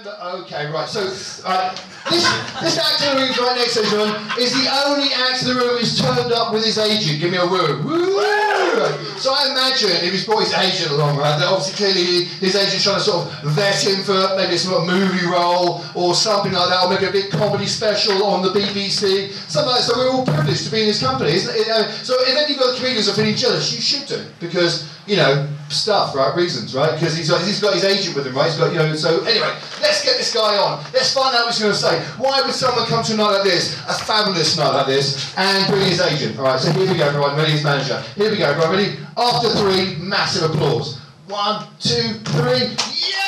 remember? Okay, right. So uh, this this actor who's right next to John is the only actor in the room who's turned up with his agent. Give me a woo. Woo! So I imagine if he's brought his agent along, right, that obviously clearly his agent's trying to sort of vet him for maybe some movie role or something like that, or maybe a big comedy special on the BBC, something like that. So we're all privileged to be in his company. Isn't it? Uh, so if any of other comedians are feeling jealous, you should do because you know stuff, right? Reasons, right? Because he's got, he's got his agent with him, right? He's got, you know, so anyway, let's get this guy on. Let's find out what he's going to say. Why would someone come to a night like this, a fabulous night like this, and bring his agent? All right, so here we go, everyone. Ready, his manager. Here we go, everyone. Ready? After three, massive applause. One, two, three. Yes!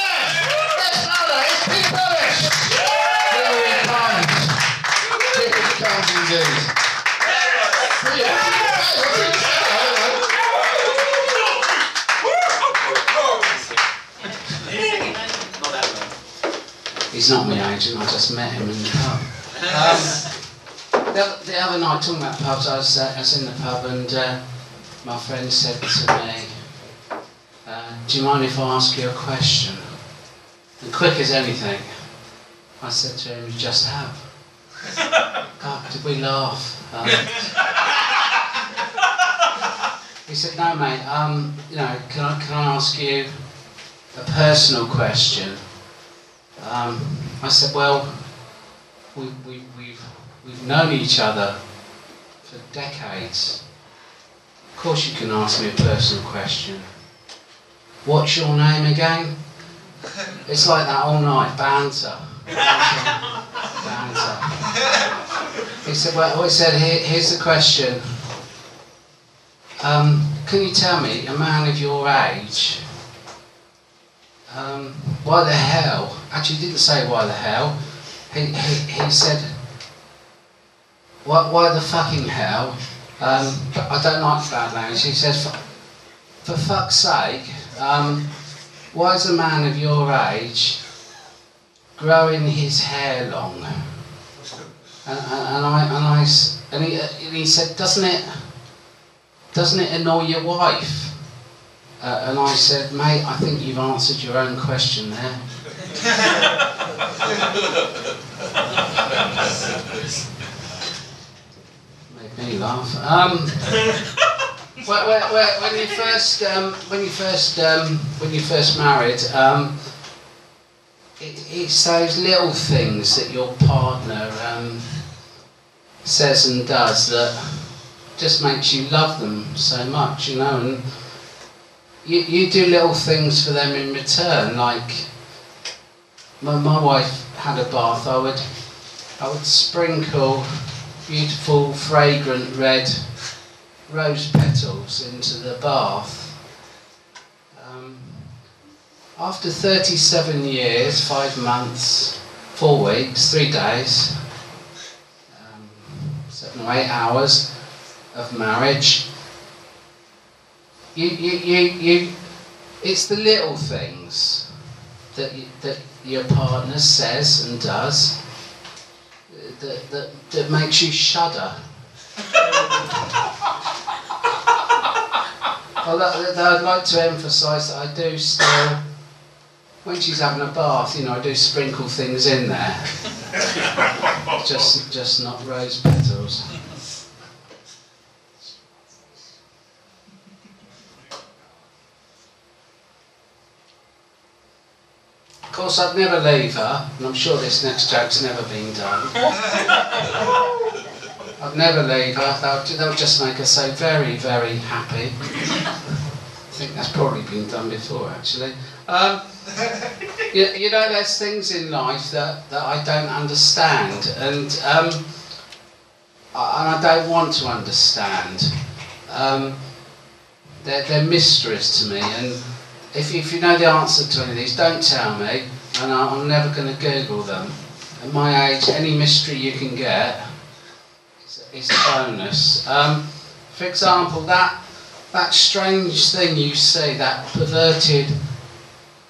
He's not my agent, I just met him in the pub. Um, the, the other night, talking about pubs, I was, uh, I was in the pub and uh, my friend said to me, uh, Do you mind if I ask you a question? And quick as anything, I said to him, You just have. God, did we laugh? Um, he said, No, mate, um, you know, can I, can I ask you a personal question? Um, I said, well, we, we, we've, we've known each other for decades. Of course you can ask me a personal question. What's your name again? It's like that all night, banter. banter. He said, well, he said, Here, here's the question. Um, can you tell me, a man of your age, um, why the hell? Actually, didn't say why the hell. He, he, he said, why, why the fucking hell? Um, I don't like bad language. He says, for, fuck's sake, um, why is a man of your age growing his hair long? And, and, I, and I, and he, and he said, doesn't it, doesn't it annoy your wife? Uh, and I said, mate, I think you've answered your own question there. Made me laugh. Um, when, when, when you first, um, when you first, um, when you first married, um, it, it's those little things that your partner um, says and does that just makes you love them so much, you know. And you, you do little things for them in return. Like my, my wife had a bath, I would I would sprinkle beautiful fragrant red rose petals into the bath. Um, after 37 years, five months, four weeks, three days, um, seven or eight hours of marriage, you, you, you, you, it's the little things that, you, that your partner says and does that, that, that makes you shudder. Although I'd like to emphasise that I do still, when she's having a bath, you know, I do sprinkle things in there. just, just not rose petals. Course, I'd never leave her, and I'm sure this next joke's never been done. I'd never leave her. They'll, they'll just make her so very, very happy. I think that's probably been done before, actually. Um, you, you know, there's things in life that, that I don't understand, and um, I, and I don't want to understand. Um, they're, they're mysteries to me, and if, if you know the answer to any of these, don't tell me, and I'm never going to Google them. At my age, any mystery you can get is, is a bonus. Um, for example, that that strange thing you see, that perverted,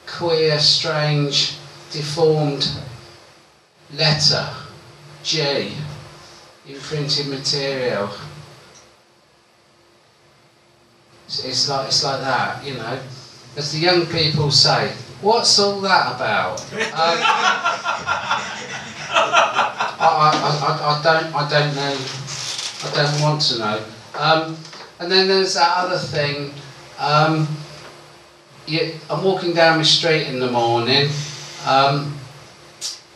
queer, strange, deformed letter, G, in printed material. It's, it's like it's like that, you know. As the young people say, What's all that about? Um, I, I, I, I don't I don't know. I don't want to know. Um, and then there's that other thing. Um, I'm walking down the street in the morning, um,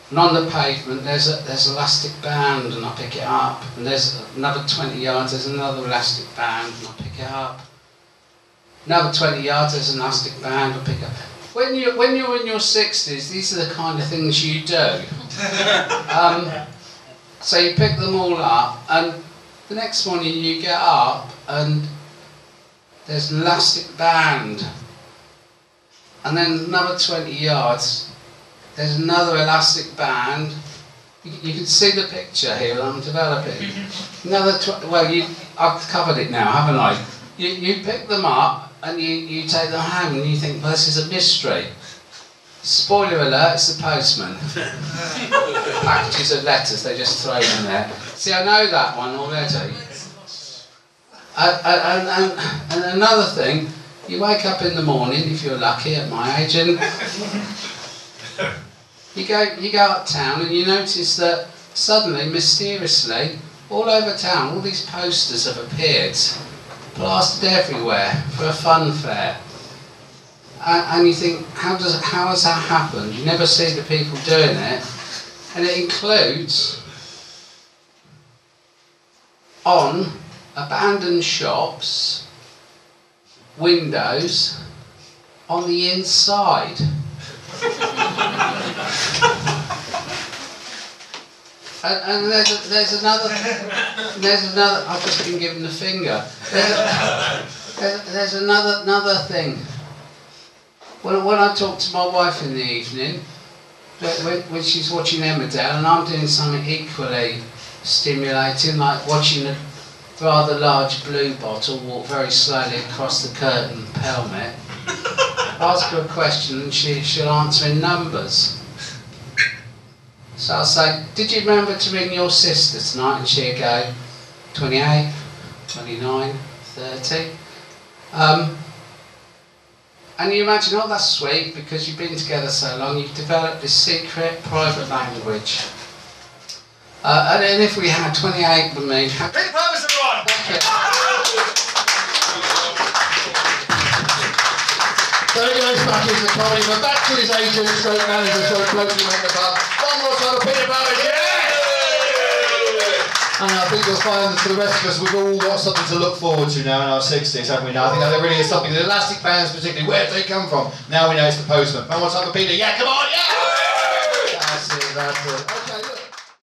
and on the pavement there's a there's elastic band, and I pick it up. And there's another 20 yards. There's another elastic band, and I pick it up. Another 20 yards. There's an elastic band. I pick it up. When you when you're in your 60s, these are the kind of things you do. Um, so you pick them all up, and the next morning you get up, and there's an elastic band and then another 20 yards, there's another elastic band. You, you can see the picture here that I'm developing. Another, tw- well, you, I've covered it now, haven't I? You, you pick them up and you, you take them home and you think, well, this is a mystery. Spoiler alert, it's the postman. Packages of letters, they just throw them there. See, I know that one already. Uh, and, and, and another thing, you wake up in the morning, if you're lucky at my age, and you go, you go uptown and you notice that suddenly, mysteriously, all over town, all these posters have appeared, plastered everywhere for a fun fair. And, and you think, how does how has that happened? You never see the people doing it, and it includes on abandoned shops windows on the inside. and, and there's, there's another, there's another, I've just been given the finger. There's, there's, there's another, another thing. When, when I talk to my wife in the evening, when, when she's watching Emmerdale and I'm doing something equally stimulating, like watching a rather large blue bottle walk very slowly across the curtain pelmet. Ask her a question and she, she'll answer in numbers. So I'll say, Did you remember to ring your sister tonight? And she'll go, 28, 29, 30. Um, and you imagine, oh, that's sweet because you've been together so long, you've developed this secret private language. Uh, and then if we had 28 with me, Big purpose, everyone! So he goes back into the comedy, but back to his agent, stroke manager, stroke closely in the pub. One more time, a Peter Purvis, yeah! And I think you'll find that for the rest of us, we've all got something to look forward to now in our 60s, haven't we? Now, I think that really is something. The elastic bands, particularly, where have they come from? Now we know it's the postman. One more time for Peter, yeah, come on, yeah! That's it, that's it. Okay.